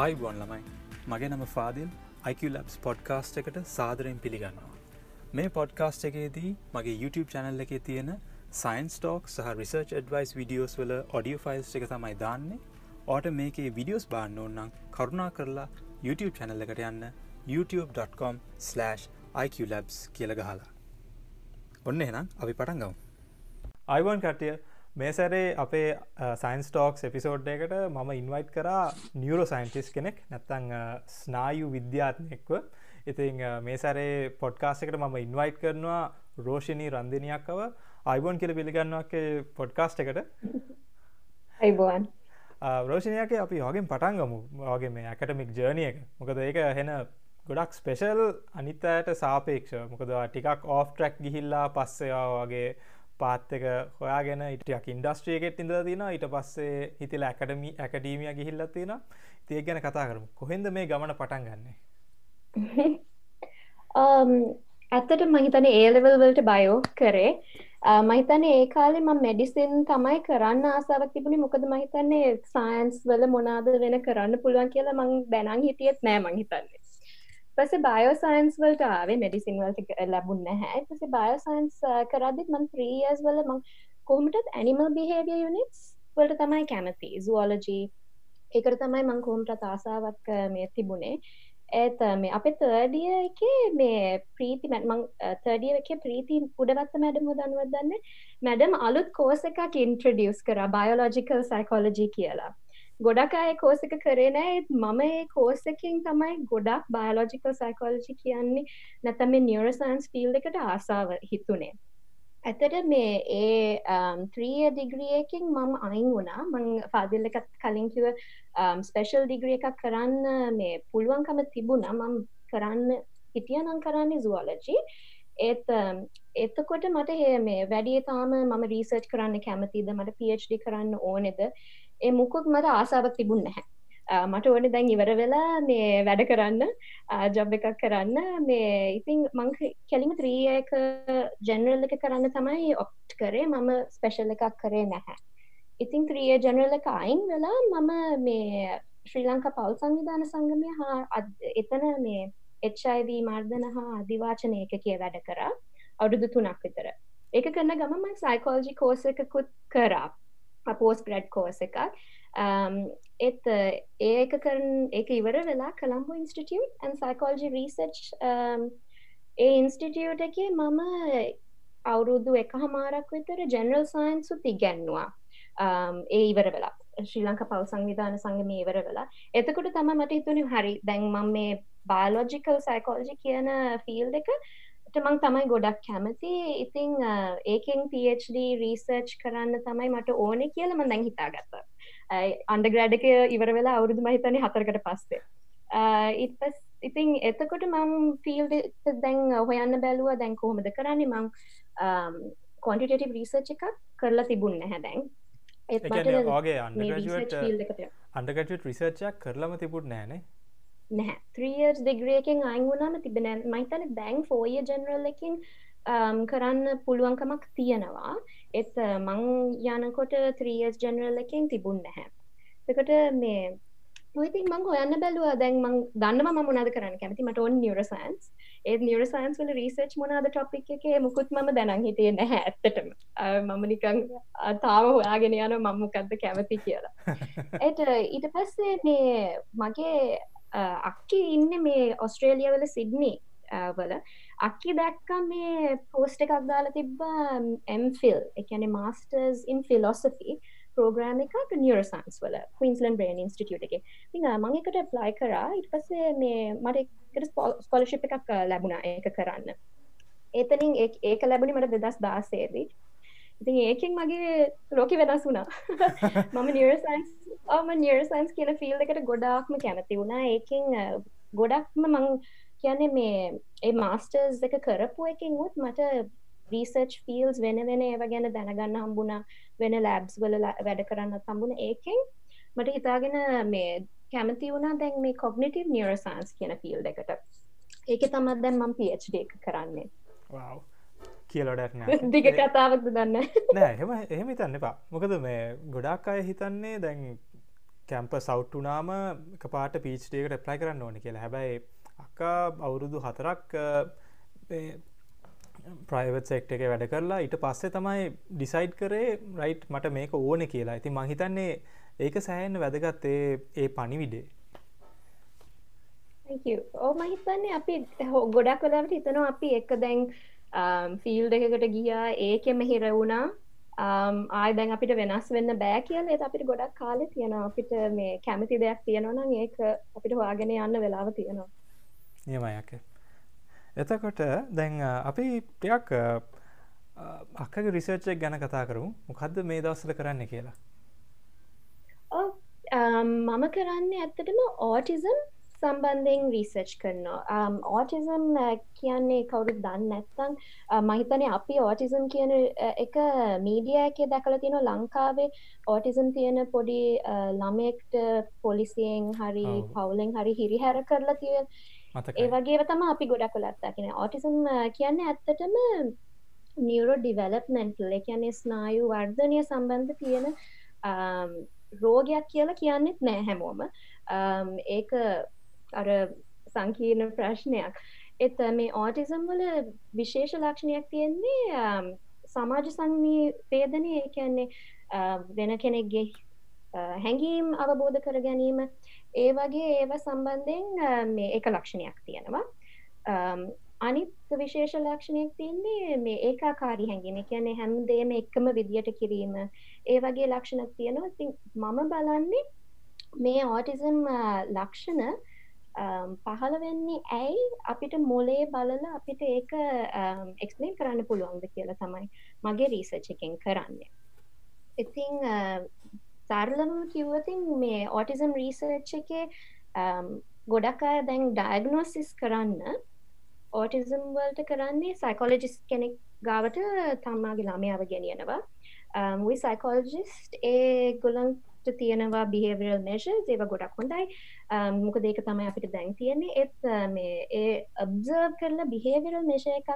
අයිබොන් ළමයි. මගේ නම ෆාදිල්. IQලබ්ස් පොඩ්කාස්ට් එකට සාදරයෙන් පිළිගන්නවා. මේ පොඩ්කාස්ට් එකේදී මගේ YouTube චැනල් එකේ තියෙන සයින්ස් ටෝක් සහ රිසර්ච් ඩවයිස් විඩියෝස් වල ඔඩියෝ ෆයිල්ස් එක තමයි දාන්නේ. ඕට මේකේ විඩියෝස් බාන්න ඕන්නම් කරුණා කරලා YouTube චැනල් එකට යන්න youtube.com/IQලබ්ස් කියල ගහලා. ඔන්න එනම් අපි පටන් ගව් අයිවන් කටිය මේ සැරේ අපේ සයින්ස් ටෝක්ස් එපිසෝඩ් එකට මම ඉන්වයිට් කරා නියරෝ සයින්ටිස් කෙනෙක් නැත්තං ස්නායු විද්‍යාත්මයෙක්ව ඉතින් මේ සැරේ පොඩ්කාස් එකට මම ඉන්වයිට් කරනවා රෝෂණී රන්දිනයක්කව අයිබෝන් කියල පිළිගන්නවක් පොඩ්කාස්ට් එකට. අයිබෝන්. රෝෂණයක අපි වගේ පටන්ගමු වගේ මේ ඇකටමික් ජර්නිය එක. මොකද ඒක හෙන ගොඩක් ස්පෙෂල් අනිතයට සාපේක්ෂ මොකද ටිකක් ඕෆ් ට්‍රක් ගිහිල්ලා පස්සයා වගේ පාත්තක හොයාගෙන ඉටයක් ඉන්ඩස්ට්‍රියගෙට ඉඳ තින ඊට පස්සේ හිතිල ඇකඩමි ඇකඩීමිය ගිහිල්ලත් තියෙන තිය ගැන කතා කරමු. කොහෙන්ද මේ ගමන පටන් ගන්නේ? Um, ඇත්තට මහිතන ඒලෙවල් වලට බයෝ කරේ. Uh, මහිතන ඒ කාලෙ ම මෙඩිසින් තමයි කරන්න ආසාවක් තිබුණි. මොකද මහිතන්නේ සයින්ස් වල මොනාද වෙන කරන්න පුළුවන් කියලා මං දැනන් හිටියත් නෑ මහිතන්නේ පස බයෝසයින්ස් වලට ආවේ මෙඩිසින් වලට ලැබුන්න හැ පස බයෝසයින්ස් කරදිත් මන් ත්‍රීස් වල මං කොහමටත් ඇනිමල් බිහේවිය යුනිටස් වලට තමයි කැමති. සුවෝලජී ඒකට තමයි මං කොහමට ආසාවක් මේ තිබුණේ. ඒත් මේ අපේ තර්ඩිය එක මේ ප්‍රීති මැත්මං තර්ඩිය එක ප්‍රීති උඩවත්ත මැඩම දනුවදන්න මැඩම් අලුත් කෝස එකක් ඉන්ට්‍රඩියස් කර බයෝලෝජිකල් සයිකෝලජී කියලා. ගොඩක් අය කෝසක කරේ නෑ. මම ඒ කෝසකින් තමයි ගොඩක් බයලෝජිකල් සයිකෝලජි කියන්නේ. නැතම නියරසන්ස් ෆිල් එකට ආසාව හිතුනේ. ඇතට මේ ඒ ත්‍රිය ඩිග්‍රියකින් මම අයින් වුණා. මං පාදිල්ල එකත් කලින්කිව ස්පෙශල් ඩිග්‍රිය එකක් කරන්න මේ පුළුවන්කම තිබුණා. මම කරන්න හිටියනම් කරන්නේ සුවලජි ඒත් um, එතකොට මට හ මේ වැඩිය තාම මම රීසර්ච් කරන්න කැමතිද? මට PhD කරන්න ඕනෙද? ඒ මුකුත් මට ආසාාවක් තිබුණ නැහැ. මට ඕන දැන් ඉවර වෙලා මේ වැඩ කරන්න ජොබ් එකක් කරන්න. මේ ඉතින් මං කෙලිම ත්‍රීයක ජෙනරල් එක කරන්න තමයි ඔප්ට් කරේ. මම ස්පෙශල් එකක් කරේ නැහැ. ඉතින් ත්‍රිය ජෙනරල් එක අයින් වෙලා මම මේ ශ්‍රී ලංකා පවල් සංවිධාන සංගමය හා එතන මේ එච්යිව මර්ධන හා අධිවාචනය එක කිය වැඩ කරා අවුරුදු තුනක් විතර. ඒක කරන්න ගමමයි සයිකෝල්ජි කෝස එකකුත් කරා. පෝස් ග්‍රඩ් කෝස එකක්. Um, එත් uh, ඒක කරන ඒක ඉවර වෙලා Colombo institute and psychology research A institute එක මම අවුරුදු එක හමාරක් විතර ජෙනරල් සයින්සු තිගැන්නවා ඒ ඉවර වෙලා. ශ්‍රී ලංක පව් සංවිධාන සංගම ඉවර වෙලා. එතකොට තම මට හිතුනේ හරි දැන් මම මේ බාලෝජිකල් සයිකෝල්ජි කියන ෆිල් එක මං තමයි ගොඩක් කැමති. ඉතිං ඒකෙන් PhD රීසර්ච් කරන්න තමයි මට ඕනෙ කියලම දැන් හිතාගත්ත. අන්ඩග්‍රඩ් එක ඉවර වෙලා අවුරුදු මහිතන හතරකට පස්සේ. ඉපස් ඉතිං එතකොට මං ෆිල් දැන් හොයන්න බැලුව. දැන් කොහොමද කරන්නේ? මං කොන්ටිටටව රීසර්ච් එකක් කරලා තිබුන්න හැදැන් ඒගේ අන්ඩගට රිසර්චයක් කරලම තිබුට නෑනේ නැහැ. ත්‍රියර්ස් දෙග්‍රියකින් අයින් වුණාම තිබෙන මයිතන දැන් ෆෝය ජනරල් එකින් කරන්න පුළුවන්කමක් තියෙනවා. එත් මං යනකොට ත්‍රියස් ජනරල් එකින් තිබුන් නැහැ. එකට මේ ඉතින් මං හොයන්න බැලුව. දැන් මං දන්නම මොනද කරන්න කැමති. මට ඔන් නිවරසන්ස් ඒ නිවරසන්ස් වල රීසර්ච් මොනාද ටොපික් එක? මුකුත් මම දැනන් හිතේ නැහැ ඇත්තටම. මම නිකං තාම හොයාගෙන යන මම්මකක්ද කැමති කියලා. එට ඊට පස්සේ මේ මගේ අක්කි ඉන්න මේ ඔස්ට්‍රේලියවල සිඩ්නි වල. අක්කි දැක්ක මේ පෝස්ට එකක් දාලා තිබ්බා එම්ෆිල් එකන මස්ටර්ස් ඉන් ෆිලොසෆි ප්‍රෝග්‍රෑම් එකක් නියරසන්ස් වල කවින්ස්ලන් බ්‍රේන් ඉන්ස්ටිටියට එක. ති මං එකට ප්ලයි කරා. ඉට පස්සේ මේ මට ස්කොලශිප් එකක් ලැබුණා ඒක කරන්න. ඒතනින් ඒක ලැබුණි මට දෙදස් දාසේදී ඉතින් ඒකින් මගේ ලෝක වෙනස් වුණා. මම නිරසන්ස් ම නිරසන්ස් කියන ෆිල් එකට ගොඩාක්ම කැමති වුණා. ඒකින් ගොඩක්ම මං කියන්නේ මේ ඒ මාස්ටර්ස් එක කරපු එකින් උත් මට රීසර්ච් ෆිල්ස් වෙන වෙන ඒව ගැන දැනගන්න හම්බුණ. වෙන ලැබ්ස් වල වැඩ කරන්න තම්බුණ ඒකින් මට හිතාගෙන මේ කැමති වුණා දැන් මේ කොග්නිටව නිරසන්ස් කියන ෆිල් එකට. ඒක තමත් දැන් මම පD එක කරන්නේ. Wow. කියලොඩක් දිග කතාවක් දන්න නෑ එහෙම එහෙම හිතන්න එපා. මොකද මේ ගොඩක් අය හිතන්නේ දැන් කැම්ප සෞට්ටුනාම පාට පීච්ටේකට එප්ලයි කරන්න ඕන කියලා. හැබැයි අක්කා අවුරුදු හතරක් ප්‍රයිවට් සෙක්ට එක වැඩ කරලා ඊට පස්සේ තමයි ඩිසයිඩ් කරේ රයිට් මට මේක ඕන කියලා. ඇති මහිතන්නේ ඒක සෑහෙන් වැදගත් ඒ පණිවිඩේ. ඕ මහිතන්නේ අපි හෝ ගොඩක් කලාට හිතනවා අපි එක දැන් ෆිල් දෙකකට ගියා ඒකෙම හිර වුණා. ආය දැන් අපිට වෙනස් වෙන්න බෑ කියල. ඒ අපිට ගොඩක් කාලෙ තියෙන අපිට මේ කැමති දෙයක් තියෙනවනම් ඒක අපිට හවාගෙන යන්න වෙලාව තියෙනවා. නියමයක එතකොට දැන් අපි ටියක් අක්කගේ රිසර්ච්චක් ගැන කතා කරු මොකක්ද මේ දවසල කරන්න කියලා? මම කරන්න ඇත්තටම ඕටිසම් සම්බන්ධයෙන් රීසර්ච් කරනවා. ඕටිසම් කියන්නේ කවුරුත් දන්න නැත්තං මහිතන අපි ඕටිසම් කියන එක මීඩිය එක දැකල තියෙන ලංකාවේ ඕටිසම් තියෙන පොඩි ළමෙක්ට පොලිසියෙන් හරි පවුලෙන් හරි හිරිහැර කරලා තියෙන. ඒ වගේ තම අපි ගොඩක් කොලත්තාගෙන ඕටිසම් කියන්න ඇත්තටම නියරෝ ඩිවලප්මෙන්ටල් එකන්නේ ස්නායු වර්ධනය සම්බන්ධ තියෙන රෝගයක් කියලා කියන්නෙත් නෑ හැමෝම. ඒක අර සංකීර්ණ ප්‍රශ්නයක්. එත මේ ඕටිසම් වල විශේෂ ලක්ෂණයක් තියෙන්නේ සමාජ සංනී වේදනය කියන්නේ වෙන කෙනෙක්ගේ හැඟීම් අවබෝධ කර ගැනීම. ඒ වගේ ඒව සම්බන්ධයෙන් මේ එක ලක්ෂණයක් තියෙනවා. අනිත් විශේෂ ලක්ෂණයක් තියන්නේ මේ ඒකාකාරී හැඟීම. කියන්නේ හැමදේම එකම විදියට කිරීම. ඒ වගේ ලක්ෂණක් තියෙනවා. ඉතින් මම බලන්නේ මේ ඕටිසම් ලක්ෂණ පහළ වෙන්නේ ඇයි? අපිට මොලේ බලල අපිට ඒක එක්ස්පලේන් කරන්න පුළුවන්ද කියලා තමයි මගේ රීසර්ච් එකෙන් කරන්නේ. ඉතිං සරලම කිව්වතින් මේ ඕටිසම් රීසර්ච් එක ගොඩක් අය දැන් ඩයගනෝසිස් කරන්න ඕටිසම් වලට කරන්නේ සයිකෝලජිස් කෙනෙක් ගාවට තම්මාගේ ළමයාව ගෙනියනවා. වයි සයිකෝලජිස්ට් ඒ ගොලන්ට තියෙනවා බිහේවරල් මේෂ ඒව ගොඩක් හොඳයි. මොක දෙක තමයි අපිට දැන් තියෙන්නේ. එත් මේ ඒ අබ්සර්ව් කරලා බිහේවරල් මේෂ එකක්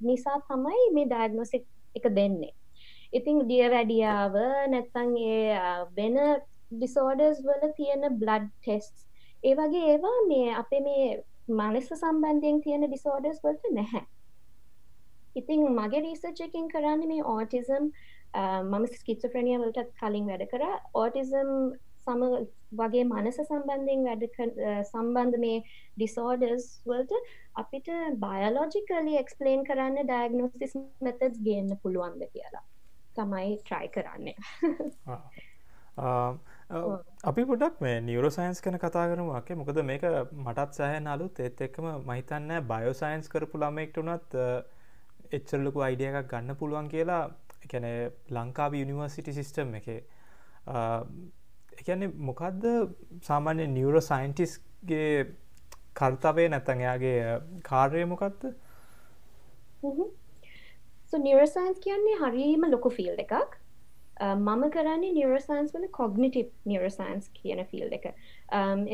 නිසා තමයි මේ ඩයගනොසික් එක දෙන්නේ. ඉතිං දිය වැඩියාව නැත්තං ඒ වෙන ඩිසෝඩර්ස් වල තියෙන බ්ලඩ් ටෙස්් ඒ වගේ ඒවා මේ අපේ මේ මනස සම්බන්ධයෙන් තියෙන ඩිසෝඩර්ස් වලට නැහැ. ඉතිං මගේ රීසර්චකින් කරන්න මේ ඕටිසම් මම ස්කිත්සෆ්‍රනිය වලටත් කලින් වැඩ කර. ඕටිසම් සම වගේ මනස සම්බන්ධයෙන් වැඩ සම්බන්ධ මේ ඩිසෝඩර්ස් වලට අපිට බයලෝජිකලි එක්ස්පලේන් කරන්න ඩයගනෝසිස් මෙතස් ගන්න පුළුවන්ද කියලා තමයි ට්‍රයි කරන්නේ. අපි පොඩක් මේ නිවරෝසයින්ස් කන කතා කරමක්ේ මොකද මේක මටත් සෑහන අලුත්. ඒත් එක්කම මහිතන්න බයෝසයින්ස් කරපු ළමෙක්ට වනත් එච්චරලකු අයිඩිය එකක් ගන්න පුළුවන් කියලා එකැන ලංකාව යුනිවර්සිටි සිිස්ටම් එක. එකන්නේ මොකක්ද සාමාන්‍ය නිවරෝ සයින්ටිස්ගේ කර්තාවේ නැත්තන් එයාගේ කාර්යය මොකක්ද නිවරසයින්ස් කියන්නේ හරීම ලොකු ෆිල් එකක්. මම කරන්නේ නිවරසයින්ස් වල කොග්නිටිව් නිවරසයින්ස් කියන ෆිල් එක.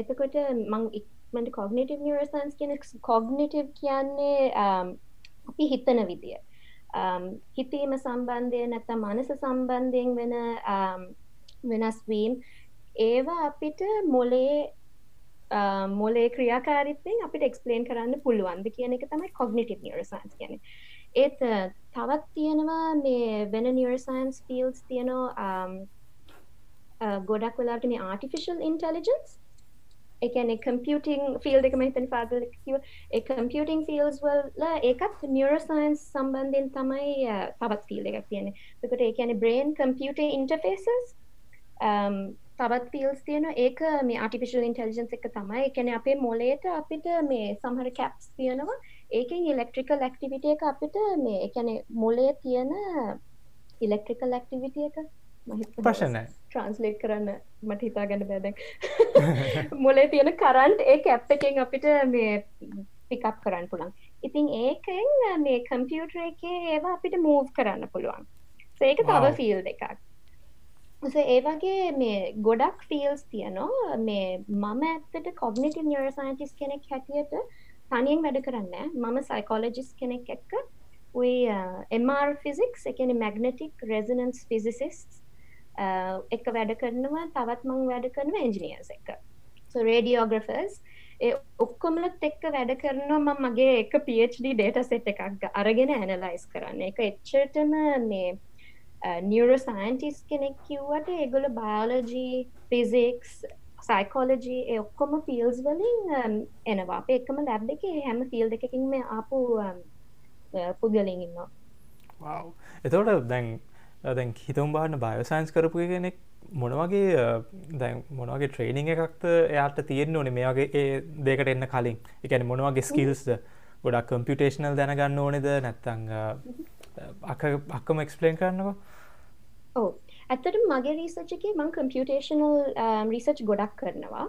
එතකොට මං ඉක්මට කොග්නිටිව් නිවරසයින්ස් කියන කොග්නිටිව් කියන්නේ අපි හිතන විදිය. Um, හිතීම සම්බන්ධය නැත්ත මනස සම්බන්ධයෙන් වෙන um, වෙනස්වීම් ඒවා අපිට මොලේ um, මොලේ ක්‍රියාකාරිත්වයෙන් අපිට එක්ස්පලේන් කරන්න පුළුවන්ද කියන එක තමයි කොග්නිටිව් නිවරසයින්ස් කියන ඒත් uh, තවත් තියෙනවා මේ වෙන නිවර්සයින්ස් ෆිල්ස් තියනවා ගොඩක් වෙලාට මේ ආටිෆිශල් ඉන්ටලිජන්ස් එකන කම්පියටිං ෆිල් එක මහිතන පාදල කිව ඒ කම්පියටිං ෆිල්ස් වල ඒකත් නිවරසයින්ස් සම්බන්ධයෙන් තමයි තවත් ෆිල් එකක් තියෙන කට ඒකන බ්‍රේන් කම්පියුට ඉන්ටෆේසස් තවත් පිල්ස් තියෙන ඒක මේ ආටිෆිශල් ඉන්ටලිජන්ස් එක තමයි. එකන අපේ මොලේට අපිට මේ සමහර කැප්ස් තියෙනවා. ඒකෙන් ඉලෙක්ට්‍රිකල් ඇක්ටිවිට එක අපිට මේ එකැන මොලේ තියෙන ඉලෙක්ට්‍රිකල් ඇක්ටිවිටිය එක ප්‍රශන ට්‍රන්ස්ලේට් කරන්න මට හිතා ගැන බැද මොලේ තියෙන කරන්ට් ඒ ඇප් එකෙන් අපිට මේ පිකප් කරන්න පුළන් ඉතින් ඒකෙන් මේ කම්පියුටර එක ඒවා අපිට මූව් කරන්න පුළුවන්. ඒක තව ෆිල් එකක්. ඒ වගේ මේ ගොඩක් ෆිල්ස් තියනවා. මේ මම ඇත්තට කොග්නිටව නිියර සයින්ටිස් කෙනෙක් හැටියට තනියෙන් වැඩ කරන්න මම සයිකෝලජිස් කෙනෙක් එක්ක. ඔයි MR ෆිසික්ස් එකන මැගනටික් රෙසනන්ස් ෆිසිසිස් එක වැඩ කරනවා තවත් මං වැඩ කරන එන්ජිනියර්ස් එක. රේඩියෝග්‍රෆර්ස් ඔක්කොමලත් එක්ක වැඩ කරනවා මම මගේ එක PhD ඩේට සෙට් එකක් අරගෙන ඇනලයිස් කරන්න. එක එච්චටම මේ නිියරෝසයින්ටිස් කෙනෙක් කිව්වට ඒගොල බයෝලජී ෆිසික්ස් සයිකෝලජී ඒ ඔක්කොම ෆිල්ස් වලින් එනවා. අප එකම ලැබ් එක හැම ෆිල් එකකින් මේ ආපු පුද්ගලින් ඉන්නවා. එතවට දැන් දැන් හිතුම් බාන්න බයෝසයින්ස් කරපු කෙනෙක් මොනවගේ දැන් මොනවගේ ට්‍රේනිං එකක්ත එයාට තියෙන්න්න ඕනේ? මේ වගේ ඒ දෙකට එන්න කලින්. එකැන මොනවගේ ස්කිල්ස්ද ගොඩක් කම්පියුටේෂනල් දැනගන්න ඕනෙද? නැත්තං අක අක්කම එක්ස්පලේන් කරන්නවා ඕ ඇත්තට මගේ රීසච්චක මං කම්පියුටේෂනල් රීසච් ගොඩක් කරනවා.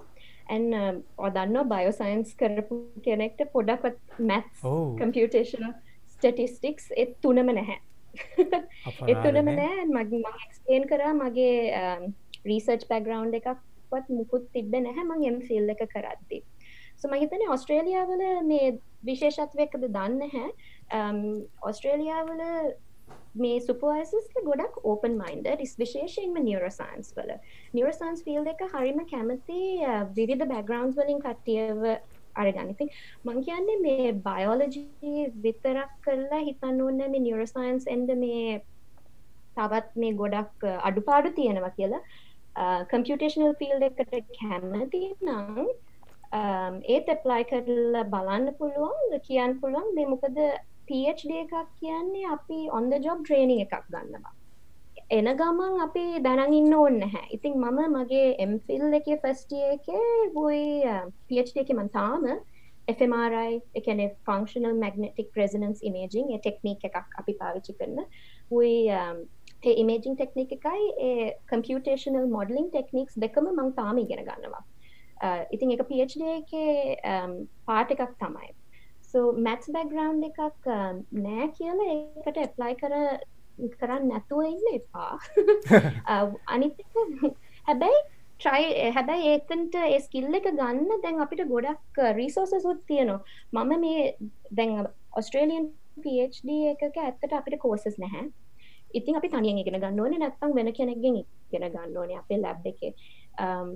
ඇන් ඔදන්න බයෝසයින්ස් කරපු කෙනෙක්ට පොඩක්වත් මැත් කම්පියුටේෂන ස්ටටිස්ටික්ස් එත් තුනම නැහැ එතුනම නෑ. මග මක්ස්පේන් කරා මගේ රීසර්ච් පැග්‍රවන්් එකක්වත් මුකුත් තිබ නැහැ. මං එම් ෆිල් එක කරද්දි. සු මහිතන ඔස්ට්‍රේලියාවල මේ විශේෂත්වයකද දන්න හැ ඔස්ට්‍රේලියාවල මේ සුපෝයිසස්ක ගොඩක් ඕපන් මයින්ඩ ස් විශේෂයෙන්ම නියරසයින්ස් වල. නියරසයින්ස් ෆිල් එක හරිම කැමති විරිධ බැග්‍රවන්ස් වලින් කට්ටියව අරගනිති මං කියන්නේ මේ බයෝලජී විතරක් කරලා හිතන්න ඕන්න මේ නිියරසයින්ස් එන්ඩ මේ තවත් මේ ගොඩක් අඩුපාඩු තියෙනවා කියලා. කම්පියුටේෂනල් ෆිල් එකට කැමති නම් ඒත් එප්ලයි කරලා බලන්න පුළුවන් කියන්න පුළුවන්. මේ මොකද PhD එකක් කියන්නේ අපි ඔන්ද ජොබ් ට්‍රේනිං එකක් ගන්නවා. එන ගමන් අපි දැනන් ඉන්න ඕන්න හැ ඉතින් මම මගේ එම්ෆිල් එක ෆස්ටිය එක වයි පිච් එක මන් තාම FMRI එකන functional magnetic resonance imaging technique එකක් අපි පාවිච්චි කරන. වයි um, ඒ ඉමේජිං ටෙක්නික් එකයි ඒ කම්පියුටේෂනල් මොඩලිං ටෙක්නික්ස් දෙකම මං තාම ඉගෙන ගන්නවා. Uh, ඉතින් එක PhD එක um, පාට එකක් තමයි. සෝ මැත්ස් බැග්‍රවන්් එකක් uh, නෑ කියලා ඒකට එප්ලයි කර කරන්න නැතුව ඉන්න එපා. අනිත් හැබැයි ට්‍රයි හැබැයි ඒතන්ට ඒ ස්කිල්ල එක ගන්න දැන් අපිට ගොඩක් රීසෝසසුත් තියනවා. මම මේ දැන් ඔස්ට්‍රේලියන් PhD එකක ඇත්තට අපිට කෝසස් නැහැ. ඉතින් අපි තනියෙන් ඉගෙන ගන්න ඕනේ නැත්නම් වෙන කෙනෙක්ගෙන් ඉගෙන ගන්න ඕනේ අපේ ලැබ් එකේ.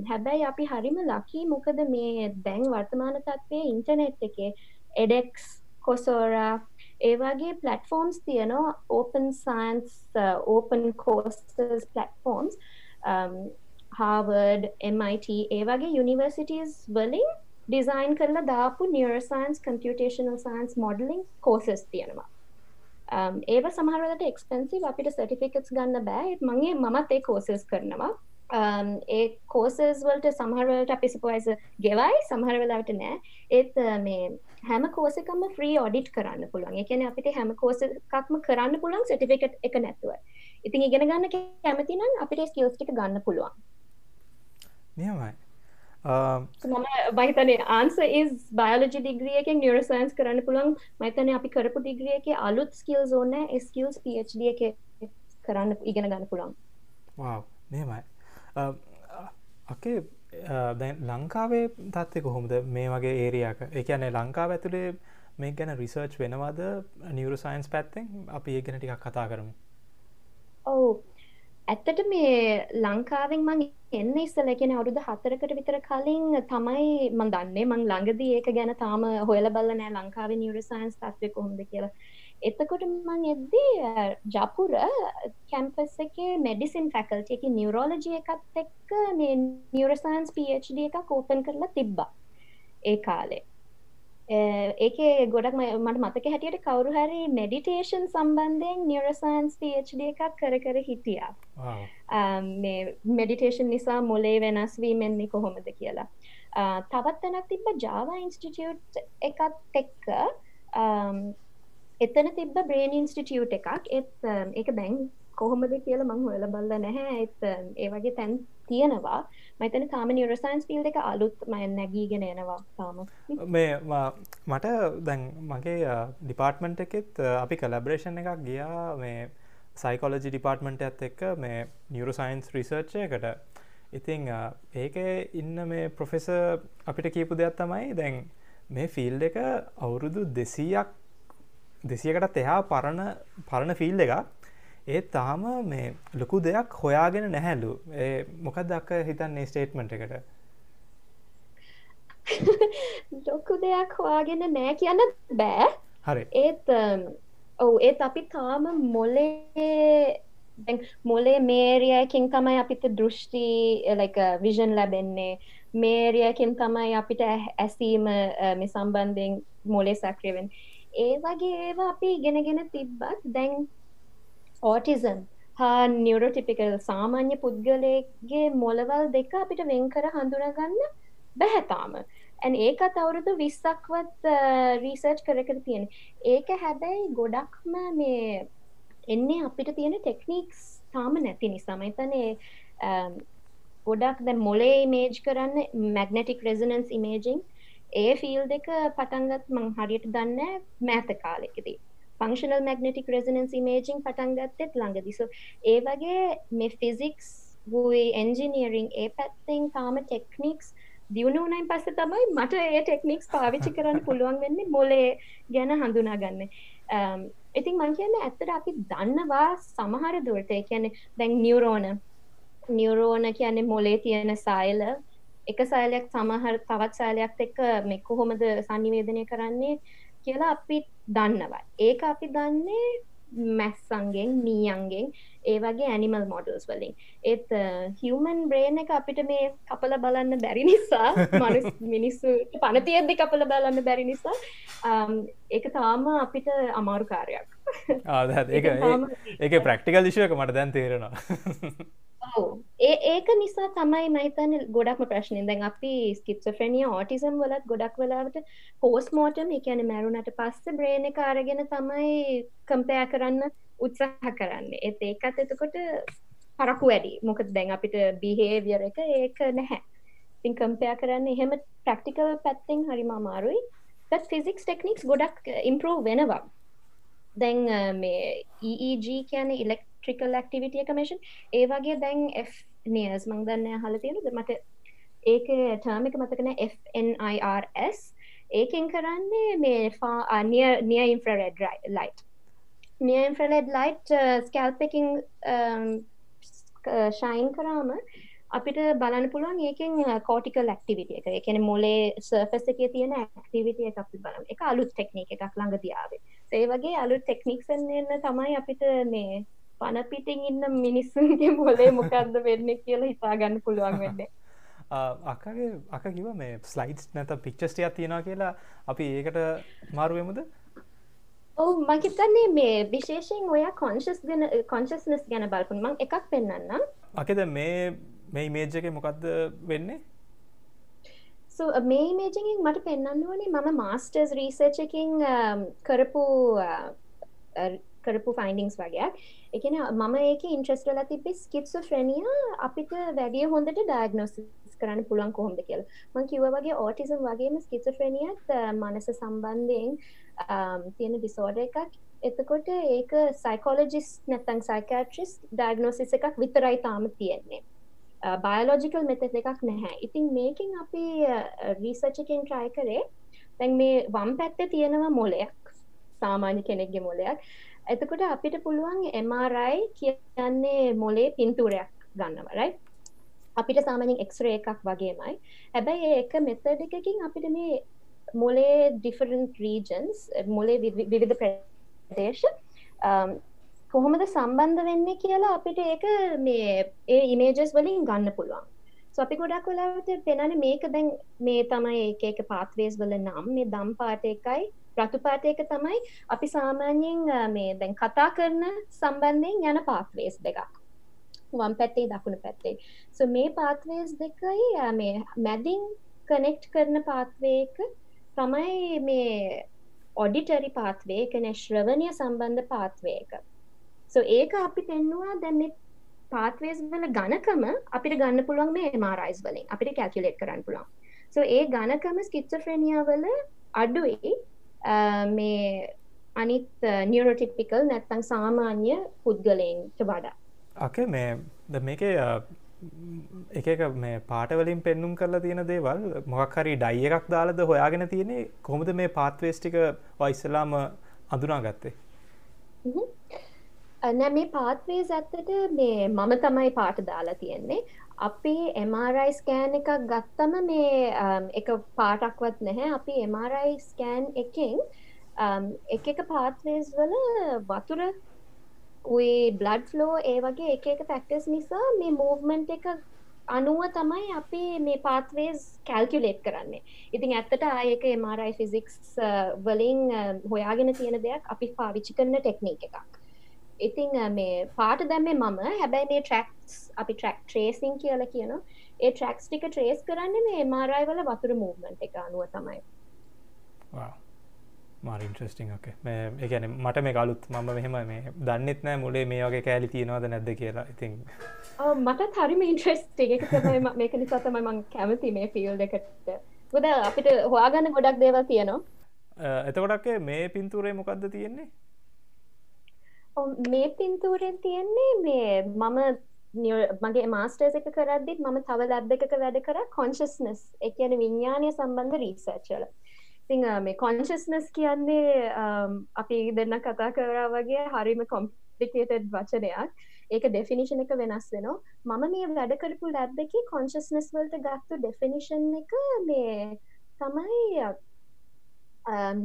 හැබැයි අපි හරිම ලකී මොකද මේ දැන් වර්තමාන තත්ත්වයේ ඉන්ටර්නෙට් එකේ එඩෙක්ස් කොසෝරා ඒවාගේ පලටෆෝම්ස් තියනවා open science open courses platforms Harvard MIT ඒවගේ යුනිවර්සිටස් වලින් ඩිසයින් කරලා දාපු neuroscience computational science modelling courses තියෙනවා. Um, ඒව සමහරලට එක්ස්පෙන්සිව අපිට සටිෆිකටස් ගන්න බෑ. මගේ මමත් ඒ කෝසස් කරනවා. Um, ඒ කෝසස් වලට සමහරවලට අපි සිපුවයිස ගෙවයි සමහර වෙලාවට නෑ. ඒත් uh, මේ හැම කෝසකම ෆ්‍රී ඔඩිට් කරන්න පුළුවන්. එකන අපිට හැම කෝසකක්ම කරන්න පුළුවන් සටිෆිකට් එක නැතුව. ඉතින් ඉගෙන ගන්න කැමතිනම් අපිට ස්කිල්ස්ටික ගන්න පුළුවන්. නියමයි. මම බහිතන ආන්ස is බයලජි ඩිග්‍රියක නිරසයින්ස් කරන්න පුළුවන්. මතන අපි කරපු ඩිග්‍රියක අලුත් ස්කිල් ඕන. ස්කිල්ස් පD එක කරන්න ඉගෙන ගන්න පුළුවන්. නියමයි. අකේ දැන් ලංකාවේ තත්ත්ය කොහොමද? මේ වගේ ඒරයාක එකනේ ලංකාව ඇතුළේ මේ ගැන රිසර්ච් වෙනවාද? නිවරු සයින්ස් පැත්තෙන් අපි ඒ ගැන ටිකක් කතා කරමු. ඔවු. ඇත්තට මේ ලංකාවෙන් මං එන්න ඉස්සල එකෙන අවුරුදු හතරකට විතර කලින් තමයි මන් දන්නේ. මං ළඟදී ඒක ගැන තාම හොයල බල්ල නෑ ලංකාවේ නිවරු සයින්ස් තත්වය කොහොමද කියලා. එතකොට මං එද්දී ජපුර කැම්පස් එක මෙඩිසින් ෆැකල්ට එක නිවරෝලජි එකත් එක්ක නිවරසන්ස් PhD එකක් ඕපන් කරලා තිබ්බා ඒ කාලේ. ඒක ගොඩක් මට මතක හැටියට කවරු හරි මෙඩිටේෂන් සම්බන්ධයෙන් නිවරසන්ස් PhD එකක් කර කර හිටියා. මෙඩිටේෂන් නිසා මොලේ වෙනස් වීමෙන්නේ කොහොමද කියලා. තවත් තැනක් තිබ්බ ජාව ඉන්ස්ටිටියට් එකත් එක්ක එතන තිබ්බ බ්‍රේන් ඉන්ස්ටිටියට් එකක්. එත් එක um, දැන් කොහොමද කියල මං හොල බල්ල නැහැ. එත් um, ඒ වගේ තැන් තියෙනවා. මතන තාම නිවරසයින්ස් පිල් එක අලුත් මය නැගීගෙන එනවා තාම. මේ මට දැන් මගේ uh, ඩිපාර්ට්මන්ට් එකෙත් uh, අපි කලබරේෂන් එකක් ගියා මේ සයිකෝලජි ඩිපාර්ට්මන්ට ඇත් එක්ක මේ නිවරසයින්ස් රිසර්ච්චයකට ඉතිං ඒක ඉන්න මේ ප්‍රොෆෙස අපිට කියපු දෙයක් තමයි දැන් මේ ෆිල් එක අවුරුදු දෙසීයක් දෙසියකටත් එහා පරණ පරණ ෆිල් එක ඒත් තාම මේ ලොකු දෙයක් හොයාගෙන නැහැලු. මොකක් දක්ක හිතන්නේ ස්ටේට්මට එකට? ලොකු දෙයක් හොයාගෙන නෑ කියන්න බෑ. හරි. ඒත් ඔවු ඒත් අපි තාම මොලේ මොලේ මේරියයකින් තමයි අපිට දෘෂ්ටි විෂන් ලැබෙන්නේ. මේරියකින් තමයි අපිට ඇසීම මේ සම්බන්ධයෙන් මොලේ සක්‍රවෙන් ඒ වගේ ඒවා අපි ඉගෙනගෙන තිබ්බත් දැන් ඕටිසන් හා නියුරෝටිපිකල් සාමාන්‍ය පුද්ගලයගේ මොලවල් දෙක අපිට වෙන්කර හඳුනගන්න බැහැතාම ඇන් ඒකත් අවුරුදු විස්සක්වත් රීසර්ච් කර කර තියෙන ඒක හැබැයි ගොඩක්ම මේ එන්නේ අපිට තියෙන ටෙක්නික්ස් තාම නැති නිසාමයිතනේ ගොඩක් දැ මොලේ මේජ් කරන්න මැගනටික් රෙසනන්ස් ඉමේජිං ඒ ෆිල් දෙක පටන්ගත් මං හරියට දන්න මෑත කාලෙකෙදී. ෆංක්ෂනල් මැගනටික් රෙසනන්ස් ඉමේජිං පටන්ගත්තෙත් ළඟදිස ඒ වගේ මේ ෆිසික්ස් වූයි එන්ජිනියරිං ඒ පැත්තෙන් තාම ටෙක්නික්ස් දියුණුවනයින් පස්ස තමයි මට ඒ ටෙක්නික්ස් පාවිච්චි කරන්න පුළුවන් වෙන්නේ මොලේ ගැන හඳුනාගන්න. ඉතින් මං කියන්න ඇත්තට අපි දන්නවා සමහර දුරට. කියන්නේ දැන් නියවරෝන නියවරෝන කියන්නේ මොලේ තියෙන සයිල එක සයිලයක් සමහර තවත් සයිලයක් එක්ක මෙ කොහොමද සනිවේදනය කරන්නේ කියලා අපි දන්නවා. ඒක අපි දන්නේ මැස්සන්ගෙන් මීයන්ගෙන් ඒ වගේ ඇනිමල් මොඩල්ස් වලින්. ඒත් හිවමන් බ්‍රේන එක අපිට මේ කපල බලන්න බැරි නිසා මනු මිනිස්සු පනතියද්දි කපල බලන්න බැරි නිසා ඒක තාම අපිට අමාරු කාරයක් ආද ඒ ඒක ප්‍රක්ටිකල් දිශයක මට දැන් තේරෙනවා ඒ ඒක නිසා තමයි මහිතන ගොඩක්ම ප්‍රශ්නයෙන් දැන් අපි ස්කිප්සෆ්‍රනිය ඕටිසම් වලත් ගොඩක් වෙලාවට පෝස් මෝටම එකන මැරුණට පස්ස බ්‍රේණ කාරගෙන තමයි කම්පයා කරන්න උත්සාහ කරන්න. ඒත් ඒකත් එතකොට පරකු වැඩි. මොකද දැන් අපිට බිහේවියර එක ඒක නැහැ. තින් කම්පයා කරන්න එහෙම ප්‍රක්ටිකල් පැත්තෙන් හරිම අමාරුයි. ෆිසික්ස් ටෙක්නික්ස් ගොඩක් ඉම්පරෝ වෙනවා. දැන් මේ EEG කියන ඉලෙක් ට්‍රිකල් ඇක්ටිවිටිය කමේෂන් ඒ වගේ දැන් නියස් මං දන්න හල තියෙනද මට ඒක ටර්මික මතකන FNIRS ඒකෙන් කරන්නේ මේ නිය ඉන්ෆ්‍රරෙඩ් ලයිට් නිය ඉන්ෆ්‍රලෙඩ් ලයිට් ස්කල්පකින් ශයින් කරාම අපිට බලන්න පුළුවන් ඒකෙන් කෝටිකල් ඇක්ටිවිටිය එක. එකන මොලේ සර්ෆස් එක තියෙන ඇක්ටිවිටිය එක අපි බලන්න එක අලුත් ටෙක්නික එකක් ළඟ දියාවේ ඒ වගේ අලුත් ටෙක්නික්සන් එන්න තමයි අපිට මේ පන පිටින් ඉන්න මිනිස්සුන්ගේ මොලේ මොකක්ද වෙන්න කියලා හිතාගන්න පුළුවන් වෙන්නේ. අකගේ අක කිව මේ ස්ලයිඩ්ස් නැත පික්චස්ටියක් තියෙනවා කියලා. අපි ඒකට මාරුවමුද ඔව මහිතන්නේ මේ විශේෂෙන් ඔය කොන්ශස් ගැන කොන්ශස්නස් ගැන බලපුන්. මං එකක් පෙන්න්න අකෙද මේ මේ මේජ් එක මොකක්ද වෙන්නේ මේ මේජකින් uh, මට පෙන්න්න වනේ මම මාස්ටර්ස් රීසර්චකින් um, කරපු uh, uh, කරපු ෆයින්ඩිංස් වගේයක් එකන මම ඒක ඉන්ට්‍රස්ටල තිබි ස්කිප්සෝ ෆ්‍රනිය අපිට වැඩිය හොඳට ඩයිගනෝසිස් කරන්න පුළන් කොහොමද කියල. මං කිව වගේ ඕටිසම් වගේම ස්කිසෆ්‍රනියත් මනස සම්බන්ධයෙන් um, තියෙන ඩිසෝඩ එකක්. එතකොට ඒක සයිකෝලජිස් නැත්තං සයිකට්‍රිස් ඩයිගනෝසිස් එකක් විතරයි තාම තියෙන්නේ. Uh, බයලෝජිකල් මෙත එකක් නැහැ. ඉතින් මේකින් අපි uh, රීසර්චකින් ට්‍රයි කරේ. තැන් මේ වම් පැත්ත තියෙනවා මොලයක් සාමාන්‍ය කෙනෙක්ගේ මොලයක්. එතකොට අපිට පුළුවන් MRI කියන්නේ මොලේ පින්තූරයක් ගන්නවරයි අපිට සාමනින් එක්ස්රේ එකක් වගේමයි. හැබැයි ඒක මෙතඩ එකකින් අපිට මේ මොලේ ඩිෆරන්ට රීජන්ස් මොලේ විවිධ ප්‍රදේශ um, කොහොමද සම්බන්ධ වෙන්න කියලා අපිට ඒක මේ ඒ ඉමේජස් වලින් ගන්න පුළුවන්. අපි ගොඩක් වෙලාට පෙනන මේක දැන් මේ තමයි ඒ එක පාත්වේස් වල නම් මේ දම් පාට එකයි රතුපාටයක තමයි අපි සාමාන්‍යයෙන් මේ දැන් කතා කරන සම්බන්ධයෙන් යන පාත්වේස් දෙකක්. වම් පැත්තේ දකුණු පැත්තේ. සො මේ පාත්වේස් දෙකයි මේ මැදින් කනෙක්ට් කරන පාත්වේක තමයි මේ ඔඩිටරි පාත්වේ කන ශ්‍රවණය සම්බන්ධ පාත්වේක සො ඒක අපි පෙන්නවා දැම පාත්වේස් වල ගණකම අපිට ගන්න පුළුවන් මේ මාරයිස් වලින්. අපිට කැල්කුලේට් කරන්න පුළුවන්. සො ඒ ගණකම ස්කිච්චෆ්‍රනියාවල අඩුයි. මේ අනිත් නියරෝටික්පිකල් නැත්තං සාමාන්‍ය පුද්ගලයින්ට වඩා. අක මේ ද මේක එක මේ පාටවලින් පෙන්නුම් කරලා තියෙන දේවල් මොකක් හරි ඩයි එකක් දාලද හොයාගෙන තියෙන්නේ? කොමද මේ පාත්වේස්ටික වයිස්සලාම අඳුනා ගත්තේ නෑ මේ පාත්වේස් ඇත්තට මේ මම තමයි පාට දාලා තියෙන්නේ. අපි MRI ස්කෑන් එකක් ගත්තම මේ එක පාටක්වත් නැහැ. අපි MRI ස්කෑන් එකෙන් එක එක පාත්වේස් වල වතුර උයි බ්ලඩ් ෆ්ලෝ ඒ වගේ එක එක ෆැක්ටස් නිසා මේ මූවමන්ට් එක අනුව තමයි අපි මේ පාත්වේස් කැල්කියුලේට් කරන්නේ. ඉතින් ඇත්තට ආයක MRI ෆිසික්ස් වලින් හොයාගෙන තියෙන දෙයක් අපි පාවිච්චි කරන ටෙක්නීක එකක්. ඉතිං මේ පාට දැම්මේ මම. හැබැයි මේ ට්‍රක්ස් අපි ට්‍රක් ට්‍රේසින් කියල කියන ඒ ට්‍රක්ස් ටික ට්‍රේස් කරන්න මේ මාරයි වල වතුර මූවමන්ට් එක අනුව තමයි. මාරින්ට්‍රස්ටිං ඕක මේ ගැන මට මේ කලුත් මම මෙහෙම මේ දන්නෙත් නෑ මුලේ මේ වගේ කෑලි තියෙනවද නැද්ද කියලා. ඉතින් මට හරිම ඉන්ට්‍රස්ට එක තමයි මේක නිසා තමයි මං කැමති මේ ෆිල් එකට. ගොද අපිට හොයාගන්න ගොඩක් දේවල් තියෙනවා. එතකොටක් මේ පින්තුරේ මොකක්ද තියෙන්නේ මේ පින්තූරෙන් තියෙන්නේ මේ මම මගේ මාස්ටර්ස එක කරද්දිත් මම තව ලැබ් එකක වැඩ කර කොන්ශස්නස් එකන විඤ්ඥානය සම්බන්ධ රීසර්ච්චල ති මේ කොන්ශස්නස් කියන්නේ අපි දෙන්න කතා කරා වගේ හරිම කොම්පිකේටඩ් වචනයක්. ඒක ඩෙෆිනිෂන් එක වෙනස් වෙනවා. මම මේ වැඩ කරපු ලැබ් එක කොන්ශස්නස් වලට ගත්තු ඩෙෆිනිෂන් එක මේ තමයි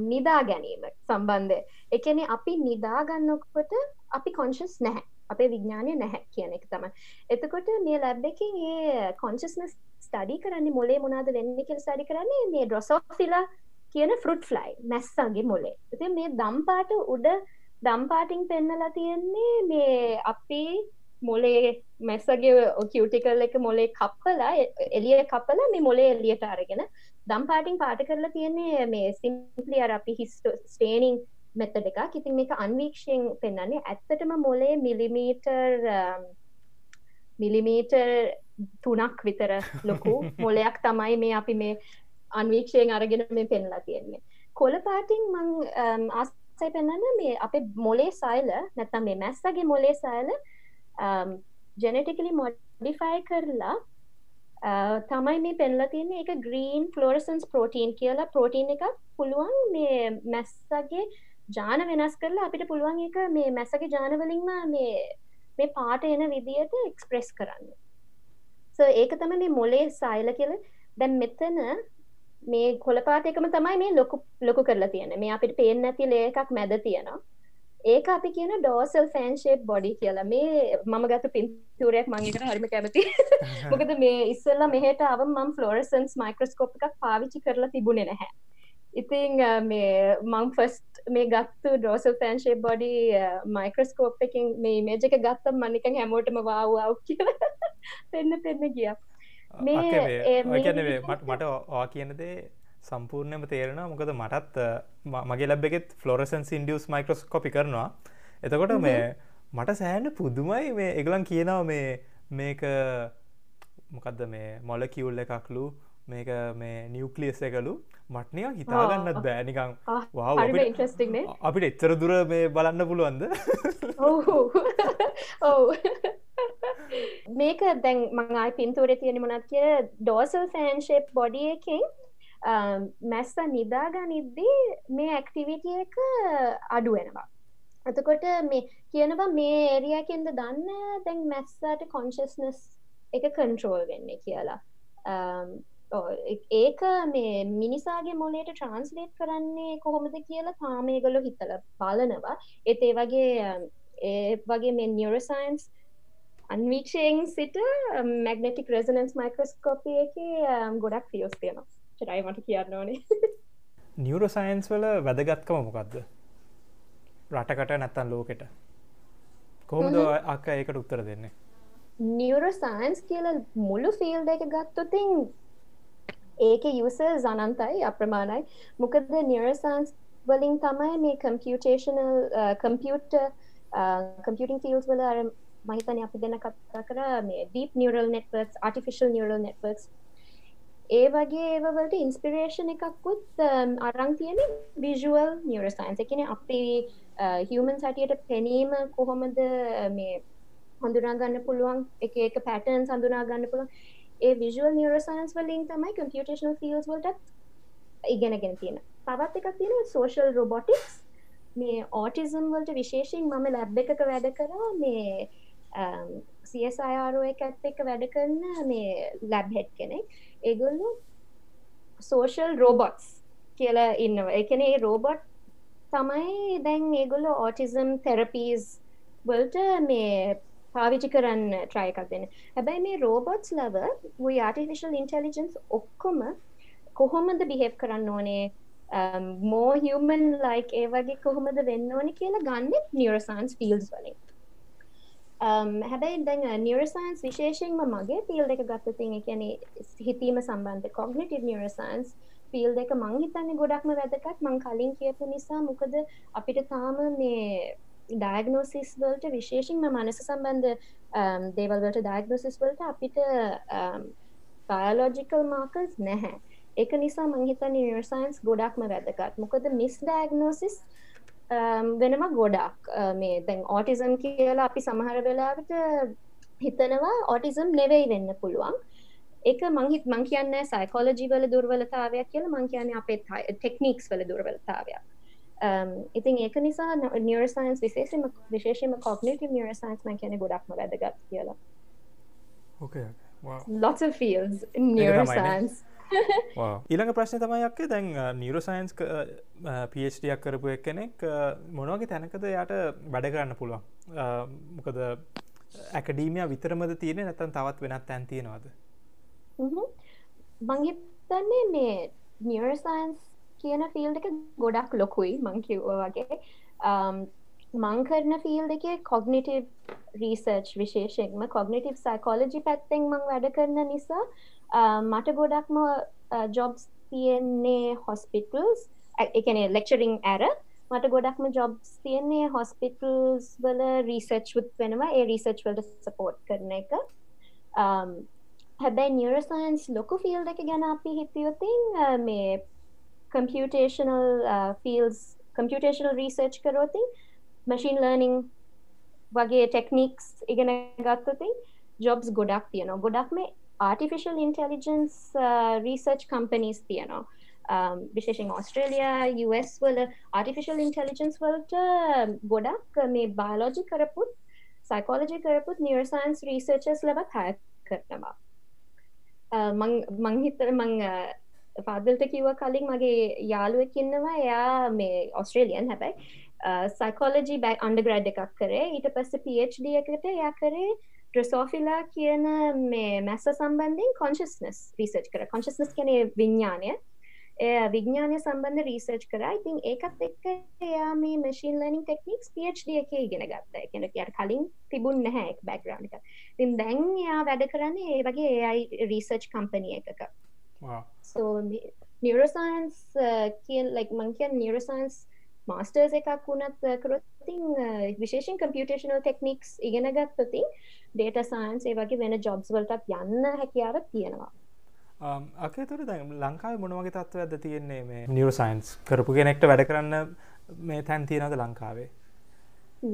නිදා ගැනීම සම්බන්ධය එකන අපි නිදාගන්නකොට අපි කොංශස් නැහැ අපේ විඥානය නැහැ කියන එක තම එතකොට මේ ලැබ් එකින් ඒ කොංශස්නස් ස්ටඩි කරන්නේ මොලේ මොනාද වෙන්න කියල ස්ටඩි කරන්නේ මේ ඩ්‍රොසෝෆිලා කියන ෆෘට් ෆ්ලයි මැස්සගේ මොලේ ඇති මේ දම්පාට උඩ දම්පාටිං පෙන්නලා තියෙන්නේ මේ අපි මොලේ මැස්සගේ කිවටිකල් එක මොලේ කප්පලා එලිය කපලා මේ මොලේ එලියට අරගෙන දම් පාටිං පාට කරලා තියන්නේ මේ සිම්පලි අර අපි හිස්ට ස්ටේනිං මෙතඩ එකක්. ඉතින් මේක අන්වීක්ෂයෙන් පෙන්න්නන්නේ ඇත්තටම මොලේ මිලිමීටර් මිලිමීටර් තුනක් විතර ලොකු මොලයක් තමයි මේ අපි මේ අන්වීක්ෂයෙන් අරගෙන මේ පෙන්ලා තියෙන්නේ. කොල පාටිං මං ආසයි පෙන්න්න මේ අපේ මොලේ සයිල නැත්තම් මේ මැස්සගේ මොලේ සයිල ජෙනටිකලි මොඩිෆයි කරලා තමයි මේ පෙන්ලා තියන්නේ එක ග්‍රීන් ෆලෝරසන්ස් ප්‍රෝටීන් කියලා. ප්‍රෝටීන් එක පුළුවන් මේ මැස්සගේ ජාන වෙනස් කරලා අපිට පුළුවන් එක මේ මැසගේ ජානවලින්ම මේ මේ පාට එන විදියට එක්ස්ප්‍රෙස් කරන්න. ඒක තම මේ මොලේ සයිල කියල. දැම් මෙතන මේ කොළපාට එකම තමයි මේ ලොකු ලොකු කරලා තියෙන මේ අපිට පේෙන් නැති ලේ එකක් මැද තියෙනවා. ඒක අපි කියන ඩෝසල් ෆෑන්ශේප් බොඩි කියලා. මේ මම ගත පින්තුරයක් මංගේකට හරිම කැමති මොකද මේ ඉස්සල්ලා මෙහට අව මම් ෆලෝරසන්ස් මයික්‍රස්කෝප් එකක් පාවිච්චි කරලා තිබුණේ නැහැ. ඉතිං මේ මං ෆස්ට් මේ ගත්තු ඩෝසල් ෆෑන්ශේ බොඩි මයික්‍රස්කෝප් එකින් මේ මේජ එක ගත්තම් මනිකන් හැමෝටම වාව් කියල පෙන්න පෙන්න ගිය. මේ මට මට වා කියනදේ සම්පූර්ණයම තේරෙන මොකද මටත් මගේ ලැබෙත් ෆලෝරසන් ඉන්ඩියස් මයික්‍රස්කොපි කරනවා. එතකොට මේ මට සෑන්න පුදුමයි මේ එකලන් කියනාව මේ මේක මොකක්ද මේ මොල කිවුල්ල එකක්ලු මේක මේ නිියවක්ලියස් එකලු. මටනය හිතාගන්නත් බෑනිකං අපිට එච්චර දුර මේ බලන්න පුළුවන්ද? ඔවු. මේක දැන් මංආයි පින්තුවර තියෙන මොනත් කිය ඩෝසල් ෆෑන්ශේප් බොඩිය එකින් මැස්ස නිදාගනිද්දී මේ ඇක්ටිවිටිය එක අඩුවෙනවා එතකොට මේ කියනවා මේ ඒරියකෙන්ද දන්න දැන් මැස්සට කොන්ශස්නස් එක කන්ට්‍රෝල් වෙන්න කියලා. ඒක මේ මිනිසාගේ මොලේට ට්‍රන්ස්ලේට් කරන්නේ කොහොමද කියලා තාමේගලු හිතල බලනවා. එත් ඒ වගේ ඒ වගේ මේ නියරසයින්ස් අන්වීක්ෂයෙන් සිට මැගනටික් රෙසනන්ස් මයික්‍රස්කෝපිය එක ගොඩක් ෆියෝස් තියෙනවා. චරයි මට කියන්න ඕනේ. නියවරෝ සයින්ස් වල වැදගත්කම මොකක්ද රටකට නැත්තන් ලෝකෙට. කොහොමද අක්ක ඒකට උත්තර දෙන්නේ? නියවරෝ සයින්ස් කියල මුළු ෆිල්ඩ එක ගත්තොතින් ඒක යුසර් අනන්තයි අප්‍රමාණයි. මොකද නියරසන්ස් වලින් තමයි මේ කම්පියටේෂනල් කම්පියුට කම්පියටින් ෆිල්ස් වල අර මහිතන අපි දෙන්න කතා කර මේ deep neural networks artificial neural networks ඒ වගේ ඒවලට ඉන්ස්පිරේෂන් එකක්කුත් අරං තියෙන විජුවල් නිියරසයින්ස එකන අපි uh, හියමන් සටියට පෙනීම කොහොමද uh, මේ හඳුනාගන්න පුළුවන් එක එක පැටර්න් සඳුනාගන්න පුළුවන්. ඒ විජුවල් නිියරසයින්ස් වලින් තමයි කම්පියටේෂනල් ෆිල්ස් වලට ඉගෙනගෙන තියෙන තවත් එකක් තියෙන සෝෂල් රොබොටික්ස් මේ ඕටිසම් වලට විශේෂයෙන් මම ලැබ් එකක වැඩ කරා. මේ um, CSIRෝ එක ඇත් එක වැඩ කරන මේ ලැබ් හෙට් කෙනෙක්. ඒගොල්ලු සෝෂල් රෝබොට්ස් කියලා ඉන්නවා. එකන ඒ රෝබොට් තමයි දැන් ඒගොල්ලො ඕටිසම් තෙරපීස් වලට මේ පාවිචි කරන්න ට්‍රයකක් දෙන්න. හැබැයි මේ රෝබොට්ස් ලව වයි ආටිෆිශල් ඉන්ටෙලිජන්ස් ඔක්කොම කොහොමද බිහෙව් කරන්න ඕනේ? මෝ හියමන් ලයික් ඒ වගේ කොහොමද වෙන්න ඕනි කියලා ගන්න නිියරසන්ස් ෆිල්ස් වලින්. Um, හැබැයි දැන් uh, නිියරසන්ස් විශේෂයෙන්ම මගේ ෆිල් එක ගත්තතින් එකැන හිතීම සම්බන්ධ කොග්නටව නිියරසන්ස් ෆිල් එක මං හිතන්නේ ගොඩක්ම වැදකත් මං කලින් කියපු නිසා මොකද අපිට තාම මේ ඩයගනෝසිස් වලට විශේෂෙන්ම මනස සම්බන්ධ um, දේවල්වලට ඩයගනෝසිස් වලට අපිට um, බයලෝජිකල් මාකල්ස් නැහැ. එක නිසා මංහිත නිර්සයින්ස් ගොඩක්ම වැදගත්. මොකද මිස් ඩෑගනෝසිස් වෙනම ගොඩක් මේ දැන් ඕටිසම් කියලා අපි සමහර වෙලාවට හිතනවා ඕටිසම් නෙවෙයි වෙන්න පුළුවන් එක මංහිත් මං කියන්න සයිකෝලජි වල දුර්වලතාවයක් කියලා මං කියන්න අපේ ටෙක්නික්ස් වල දුර්වලතාවයක් ඉතින් ඒක නිසා නිරසයින්ස් විශේෂම විශේෂම කොගනටව නිරසයින්ස් මං කියන ගොඩක්ම වැදගත් කියලා okay. wow. lots ඊළඟ ප්‍රශ්න තමයික්ක දැන් නිරෝසයින්ස් පඩක් කරපු එක් කෙනෙක් මොනවගේ තැනකද යට වැඩ කරන්න පුළුවන්? මොකද ඇකඩීමිය විතරමද තියෙන නැතන් තවත් වෙනත් තැන් තියෙනවාද? මංහිතන්නේ මේ නිරසයින්ස් කියන ෆිල් එක ගොඩක් ලොකුයි මංකිව්ව වගේ මං කරන ෆිල් එක කොග්නිටව රීසර්ච් විශේෂෙන්ම කොග්නිටව සයිකෝලජි පැත්තෙන් මං වැඩ කරන නිසා මට ගොඩක්ම ජොබ්ස් තියෙන්නේ හොස්පිටල්ස් එකන ලෙක්චරිං ඇර. මට ගොඩක්ම ජොබ්ස් තියන්නේ හොස්පිටල්ස් වල රීසර්ච් ුත් වෙනවා ඒ රීසර්ච් වලට සපෝට් කරන එක. හැබැයි නිරසයින්ස් ලොකු ෆිල් එක ගැන අපි හිතයොතින් මේ කම්පියටේෂනල් ෆිල්ස් කම්පියටේෂනල් රීසර්ච් කරෝතින් මශීන් ලර්නිං වගේ ටෙක්නික්ස් ඉගෙන ගත්තතින් ජොබ්ස් ගොඩක් තියනවා. ගොඩක් මේ ආටිෆිශල් ඉන්ටෙලිජන්ස් රීසර්ච් කම්පනීස් තියනවා. විශේෂෙන් ඔස්ට්‍රේලිය US වල ආටිෆිශල් ඉන්ටෙලිජන්ස් වලට ගොඩක් මේ බාලෝජි කරපුත් සයිකෝලජි කරපුත් නිර්සයින්ස් රීසර්චස් ලබත් හැ කරනවා. මංහිතර මං uh, පාදල්ට කිව්ව කලින් මගේ යාළුවෙක් ඉන්නවා. එයා මේ ඔස්ට්‍රේලියන් හැබැයි. සයිකෝලජි බැ අන්ඩග්‍රඩ් එකක් කරේ. ඊට පස්ස PhD එකට යා කරේ ඩ්‍රසෝෆිලා කියන මේ මැස්ස සම්බන්ධයෙන් කොන්ශස්නස් රීසර්ච් කර. කොන්ශස්නස් කන විඤ්ඥානය විඥානය සම්බන්ධ රීසර්ච් කර. ඉතින් ඒකත් එක්ක එයා මේ මශීන් ලනිින් ටෙක්නික්ස් PhD එක ඉගෙන ගත්ත. එකන යට කලින් තිබුන් නැහැ බැක්ග්‍රවන්් එක. තින් දැන් එයා වැඩ කරන්නේ ඒ වගේ ඒයි රීසර්ච් කම්පනිය එකක. සෝ නිරෝසයින්ස් කිය ලක් මං කියන් නිරෝසයින්ස් මාස්ටර්ස් එකක් වුණත් කරොත්තින් විශේෂෙන් කම්පියටේෂනල් ටෙක්නික්ස් ඉගෙන ගත්තතින් ඩේට සයින්ස් වගේ වෙන ජොබ්ස් වලටත් යන්න හැකියාව තියෙනවා. අකතුර දැ ලංකාව මොනවගේ තත්ව ඇද තියෙන්නේ මේ නිියවසයින්ස් කරපු කෙනෙක්ට වැඩ කරන්න මේ තැන් තියෙනද ලංකාවේ?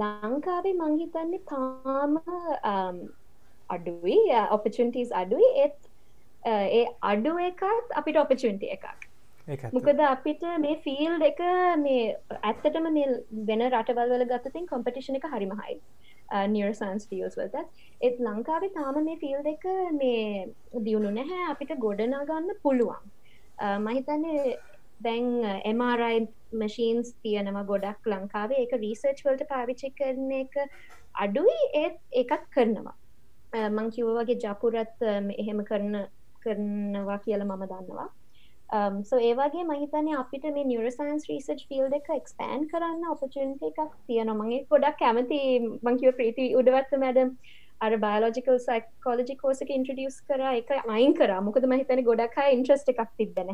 ලංකාවේ මංහිතන්නේ තාම අඩුයි ඔපචන්ටස් අඩුයි. ඒත් ඒ අඩු එකත් අපිට ඔපචන්ටි එකක් මොකද අපිට මේ ෆිල් එක මේ ඇත්තටම වෙන රටවල් වල ගත්තතින් කොම්පටිෂන එක හරිමහයි නිර්සන්ස් ෆිල්ස් වලට. ඒත් ලංකාවේ තාම මේ ෆිල් එක මේ දියුණු නැහැ. අපිට ගොඩනාගන්න පුළුවන්. Uh, මහිතන්නේ දැන් MRI මශීන්ස් තියනම ගොඩක් ලංකාවේ. එක රීසර්ච් වලට පාවිච්චි කරන එක අඩුයි. ඒත් ඒකත් කරනවා. Uh, මං කිව්ව වගේ ජපුරත් uh, එහෙම කරන කරනවා කියලා මම දන්නවා. Um, so ඒවාගේ මහිතන අපිට මේ නිරසයින්ස් රීසර්ච් ෆිල් එක එක්ස්පෑන් කරන්න ඔපචන්ට එකක් තියන මගේ ගොඩක් කැමති මංකිව ප්‍රීති උඩවත්ත මැඩම් අර බයලෝජිකල් සයිකෝලජි කෝසක ඉන්ට්‍රඩියස් කර. එක අයින් කර. මොකද මහිතන ගොඩක් ඉන්ට්‍රස්ට එකක් තිබෙන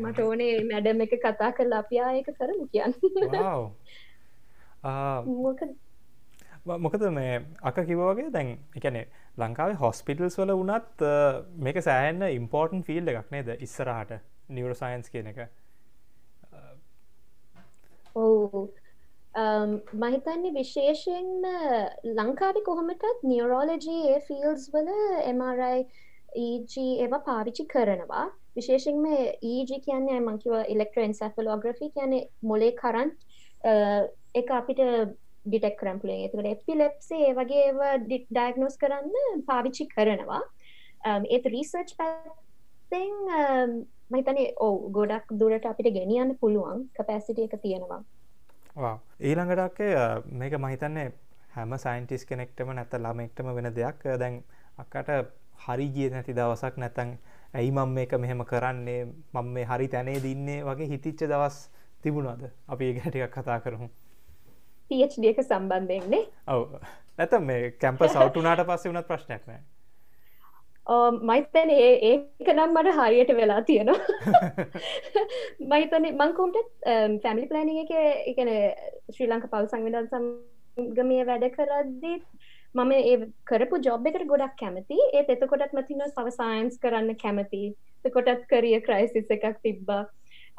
මට ඕනේ මැඩම් එක කතා කරලා අපියා එක කරමු කියන්න. මොකද මේ අක කිවෝගේ දැන් එකනේ ලංකාවේ හොස්පිටල්ස් වල වනත් මේක සෑහන්න ඉම්පෝර්ටන් ෆිල් එකක් නේද ඉස්සරහට නිවරසයින්ස් කියන එක? ඔවු. මහිතන්නේ විශේෂයෙන්ම ලංකාවි කොහොමටත් නියරෝලජී ඒ ෆිල්ස් වල MRI EG ඒවා පාවිච්චි කරනවා. විශේෂෙන්ම EG කියන්නේ මංකිව ඉලෙක්ට්‍රෝ එන්සැෆලෝග්‍රෆි කියන්නේ මොලේ කරන්ට් එක අපිට ඩිටෙක් කරම්පලේ එතුකට එපිලෙප්සේ ඒ වගේ ඩයිගනෝස් කරන්න පාවිච්චි කරනවා. Um, ඒත් රීසර්ච් පැත්තෙන් um, මහිතනේ ඕ ගොඩක් දුරට අපිට ගෙනියන්න පුළුවන් කපෑසිටිය එක තියෙනවා. ඊළඟටක්කේ uh, මේක මහිතන්නේ හැම සයින්ටිස් කෙනෙක්ටම නැත ළමෙක්ටම වෙන දෙයක්. Uh, දැන් අක්කට හරි ගිය නැති දවසක් නැතැන් ඇයි මං මේක මෙහෙම කරන්නේ? මං මේ හරි තැනේ දින්නේ වගේ හිතිච්ච දවස් තිබුණාද? අපි ඒ ගැටිකක් කතා කරමු. එක සම්බන්ධයෙන්නේ ඔව. නැත මේ කැම්ප සවටුනාට පස්සේ වුණත් ප්‍රශ්නයක් නෑ මයිතන ඒක නම් මට හරියට වෙලා තියෙනවා. මහිතන මංකුම්ට ෆැමිලි ප්ලනිං එක එකන ශ්‍රී ලංක පව් සංවිධන් සම්ගමය වැඩ කරද්දී මම ඒ කරපු ජොබ් එකට ගොඩක් කැමති. ඒත් එතකොටත් මතින සව සයින්ස් කරන්න කැමති. කොටත් කරිය ක්‍රයිසිස් එකක් තිබ්බා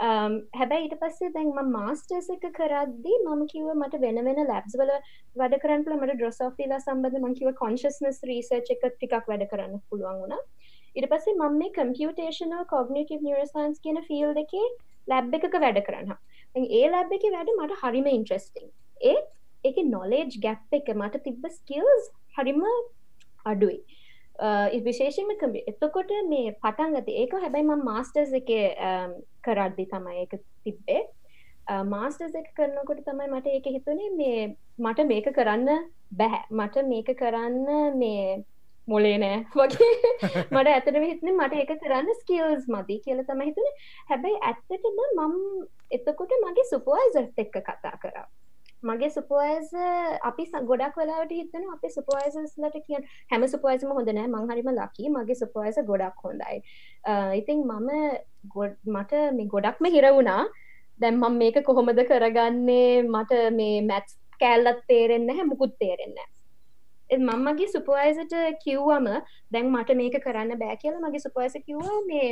Um, හැබැයි ඊට පස්සේ දැන් ම මාස්ටර්ස එක කරද්දී මම කිව මට වෙන වෙන ලැබ්ස් වල වැඩ කරන්නල මට ඩ්‍රොසෝෆිලා සම්බඳ මංකිව කොන්ශස්නස් රීසර්ච් එක ටිකක් වැඩ කරන්න පුළුවන් වුණ. ඉට පස්සේ මම මේ කම්පියටේෂනල් කොගනටව නිරසන්ස් කියන ෆිල් එකේ ලැබ් එකක වැඩ කරන්න ඒ ලැබ් එක වැඩ මට හරිම ඉන්ට්‍රස්ටිං ඒ එක නොලේජ් ගැප් එක මට තිබ්බ ස්කිල්ස් හරිම අඩුයි. විශේෂම එතකොට මේ පටන් ගති ඒක හැබැයි ම මාස්ටර්ස් එක කරද්දි තමයි එක තිබ්බේ. මාස්ටර්ස් එක කරනකොට තමයි මට ඒක හිතුනේ මේ මට මේක කරන්න බැහැ. මට මේක කරන්න මේ මොලේ නෑ වගේ. මට ඇතට හිතන මට එක කරන්න ස්කිල්ස් මදී කියල තම හිතුන. හැබැයි ඇත්තටම මම් එතකොට මගේ සුපෝයිසර්ත් එක්ක කතා කරා. මගේ සුපෝයිස අපි ගොඩක් වෙලාට හිතන අපි සුපෝයිසස්ලට කිය හැම සුපෝයිසම හොඳනෑ මංහරිම ලකි මගේ සුපෝයිස ගොඩක් හොඳයි. ඉතින් මම ගොඩ මට මේ ගොඩක්ම හිරවුණා දැම් මම මේක කොහොමද කරගන්නේ? මට මේ මැත්ස් කෑල්ලත් තේරෙන්න හැ මුකුත් තේරෙන්න මංමගේ සුපෝයිසට කිව්වම දැන් මට මේක කරන්න බෑ කියලා මගේ සුපෝයිස කිව්වා මේ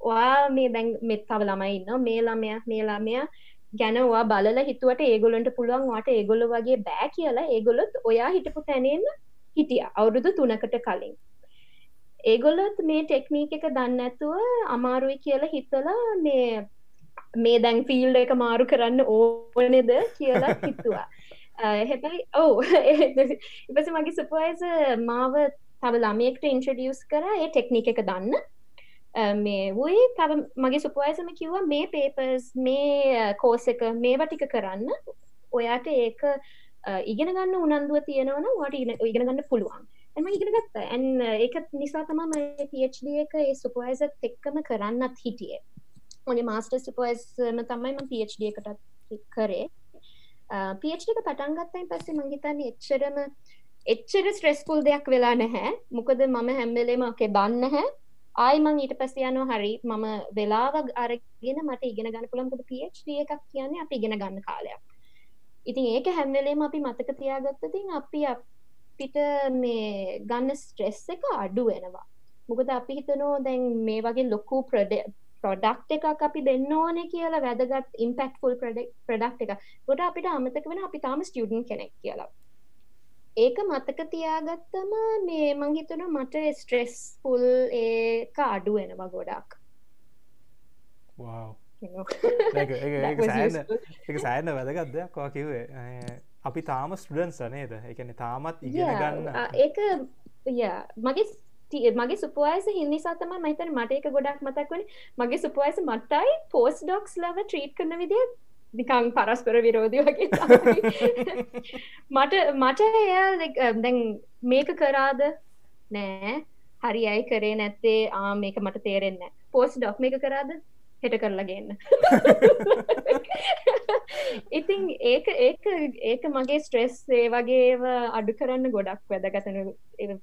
වා මේ දැන් මෙත් තව ළමයි ඉන්න මේ ළමය මේ ළමයා ගැනවා බලල හිතුවට ඒගොලන්ට පුළුවන් වාට ඒගොල්ල වගේ බෑ කියලා. ඒගොලොත් ඔයා හිටපු තැනේම හිටිය අවුරුදු තුනකට කලින්. ඒගොල්ලොත් මේ ටෙක්නීක එක දන්නඇතුව අමාරුයි කියලා හිතලා මේ මේ දැන් ෆිල්ඩ එක මාරු කරන්න ඕනෙද කියලා හිතුවා. හැබැයි ඔවු. ඉපස මගේ සුපයිස මාව තව ළමයෙක්ට ඉන්ට්‍රඩියස් කර. ඒ ටෙක්නික එක දන්න මේ වයි තව මගේ සුපවායසම කිව්වා මේ පේපර්ස් මේ කෝස එක මේවා ටික කරන්න ඔයාට ඒක ඉගෙන ගන්න උනන්දුව තියෙනවන වාට ඉගෙන ගන්න පුළුවන්. එම ඉගෙන ගත්ත. ඇන් ඒකත් නිසා තම පD එක ඒ සුපවායිස එක්කම කරන්නත් හිටියේ. ඕනේ මාස්ටර් සුපයිස්ම තමයි ම පD එකටත් කරේ. පD එක පටන්ගත්තයින් පස්සේ මංහිතන්න එච්චරම එච්චර ස්ට්‍රෙස්පුල් දෙයක් වෙලා නැහැ. මොකද මම හැම්බෙලේම ඔකේ බන්න හැ ආයිමං ඊට පස්ස යනවා. හරි. මම වෙලාව අරගෙන මට ඉගෙන ගන්න පුළන්කොද PhD එකක් කියන්නේ අපි ඉගෙන ගන්න කාලයක්. ඉතින් ඒක හැම්වෙලේම අපි මතක තියාගත්තතින් අපි අපිට මේ ගන්න ස්ට්‍රෙස් එක අඩු වෙනවා. මොකද අපි හිතනෝ දැන් මේ වගේ ලොකු ප්‍රඩ ප්‍රඩක්් එකක් අපි දෙන්න ඕන කියලා වැදගත් ඉම්පෙක්ෆුල් ප්‍රඩක්් එක ගොඩ අපිට අමතක වෙන අපි තාම ස්ටියඩන් කෙනෙක් කියලා. ඒක මතක තියාගත්තම මේ මංහිතුන මට ස්ට්‍රෙස් පුල් ඒක අඩු වෙනවා ගොඩක්. සෑන්න වැදගත් දෙයක් වා කිවේ අපි තාම ස්ටඩන්ස් නේද? එකන තාමත් ඉගෙන ගන්න. ඒක මගේ මගේ සුපවාස හිදි සතම මතන මට එක ගොඩක් මතක් වන මගේ සුපවාස මටයි පෝස් ඩොක්ස් ලව ට්‍රීට් කරන විදිිය නිකං පරස්පර විරෝධය වගේ මට මට එය දැන් මේක කරාද? නෑ. හරි අයි කරේ නැත්තේ? ආ මේක මට තේරෙන්න පෝස් ඩොක් මේක කරාද? හෙට කරලාගන්න ඉතින් ඒක ඒක ඒක මගේ ස්ට්‍රෙස් ඒ වගේ අඩු කරන්න ගොඩක් වැදගතන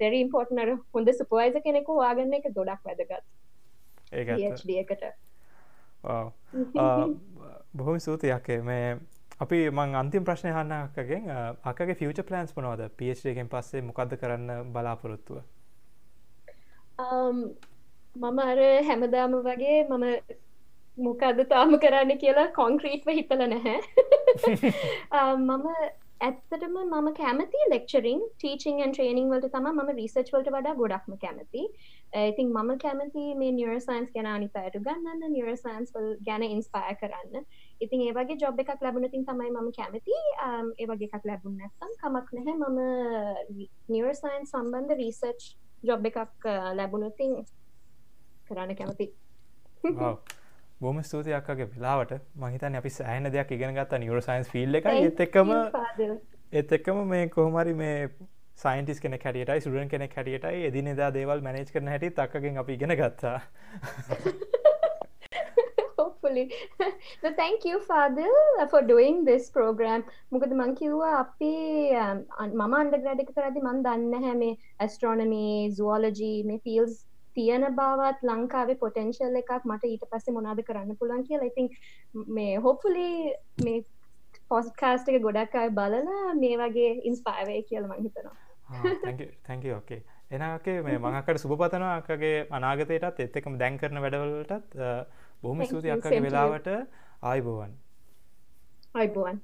තෙරි ඉම්පෝර්ට්නර හොඳ සුපවයිස කෙනෙකු වාගන්න එක ගොඩක් වැදගත්. ඒකට බොහොම සූතියක් මේ අපි මං අන්තිම ප්‍රශ්නය හන්නකගෙන් අකගේ ෆියච ප්ලන්ස් පනවද පිේගෙන් පස්සේ මොකක්ද කරන්න බලාපොරොත්තුව? මම අර හැමදාම වගේ මම මොකද තාම කරන්න කියලා කොන්ක්‍රීට්ව හිතල නැහැ. මම ඇත්තටම මම කැමති ලෙක්චරින් ටීචිං ට්‍රේනිං වලට තම ම රිසර්ච් වලට වඩා ගොඩක්ම කැමති. ඉතින් මම කැමති මේ නිියරසයින්ස් ගැන අනිතයට ගන්නන්න නිියරසයින්ස් ගැන ඉන්ස්පය කරන්න ඉතින් ඒ වගේ ජොබ් එකක් ලැබුණතින් තමයි මම කැමති. ඒ වගේ එකක් ලැබුණ නැත්තම් කමක් නැහැ. මම නිවර්සයින් සම්බන්ධ රීසර්ච් ජොබ් එකක් ලැබුණතින් කරන්න කැමති බොම ස්තුතියක්ගේ වෙලාවට. මහිතන් අපි සෑහන දෙයක් ඉගෙන ගත්ත නිවරසයින්ස් ෆිල්් එක එත් එක්කම එත් එක්කම මේ කොහමරි මේ සයින්ටිස් කෙන හැටියටයි සුරන් කෙනෙක් හැටියටයි එදිනෙදා දේවල් මැනේජ් කරන හැටි තක්කගෙන් අපි ඉගෙන ගත්තා hopefully. So thank you father for doing this program. මොකද මං කිව්වා අපි um, මම අන්ඩග්‍රඩ් එක කරදි මන් දන්න හැ මේ ඇස්ට්‍රෝනමි zoology මේ ෆිල්ස් තියෙන බවත් ලංකාවේ පොටෙන්ශල් එකක් මට ඊට පස්සේ මොනාද කරන්න පුළන් කියලා. ඉතින් මේ හොප්ෆුලි මේ පොස්කාස්ට එක ගොඩක් අය බලලා මේ වගේ ඉන්ස්පාවේ කියල මං හිතනවා. තැක ඕකේ එනගේ මේ මඟකට සුභපතනවාකගේ අනාගතයටත් එත් එකම දැන් කරන වැඩවලටත් බොහොම ස්තුති අක්කගේ වෙලාවට. ආයිබෝවන්. අයිබෝවන්